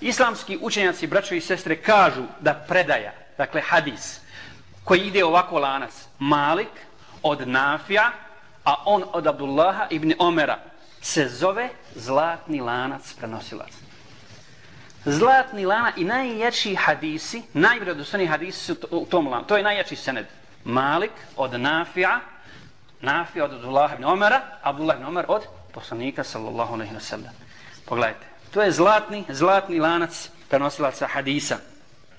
Islamski učenjaci, braćo i sestre, kažu da predaja, dakle hadis, koji ide ovako lanac, Malik od Nafija, a on od Abdullaha ibn Omera, se zove zlatni lanac prenosilac. Zlatni lana i najjači hadisi, najvredostojni hadisi su u tom lanu. To je najjači sened. Malik od Nafija, Nafija od Abdullaha ibn Omera, Abdullah ibn Omer od poslanika sallallahu alaihi wa sallam. Pogledajte. To je zlatni, zlatni lanac prenosilaca hadisa.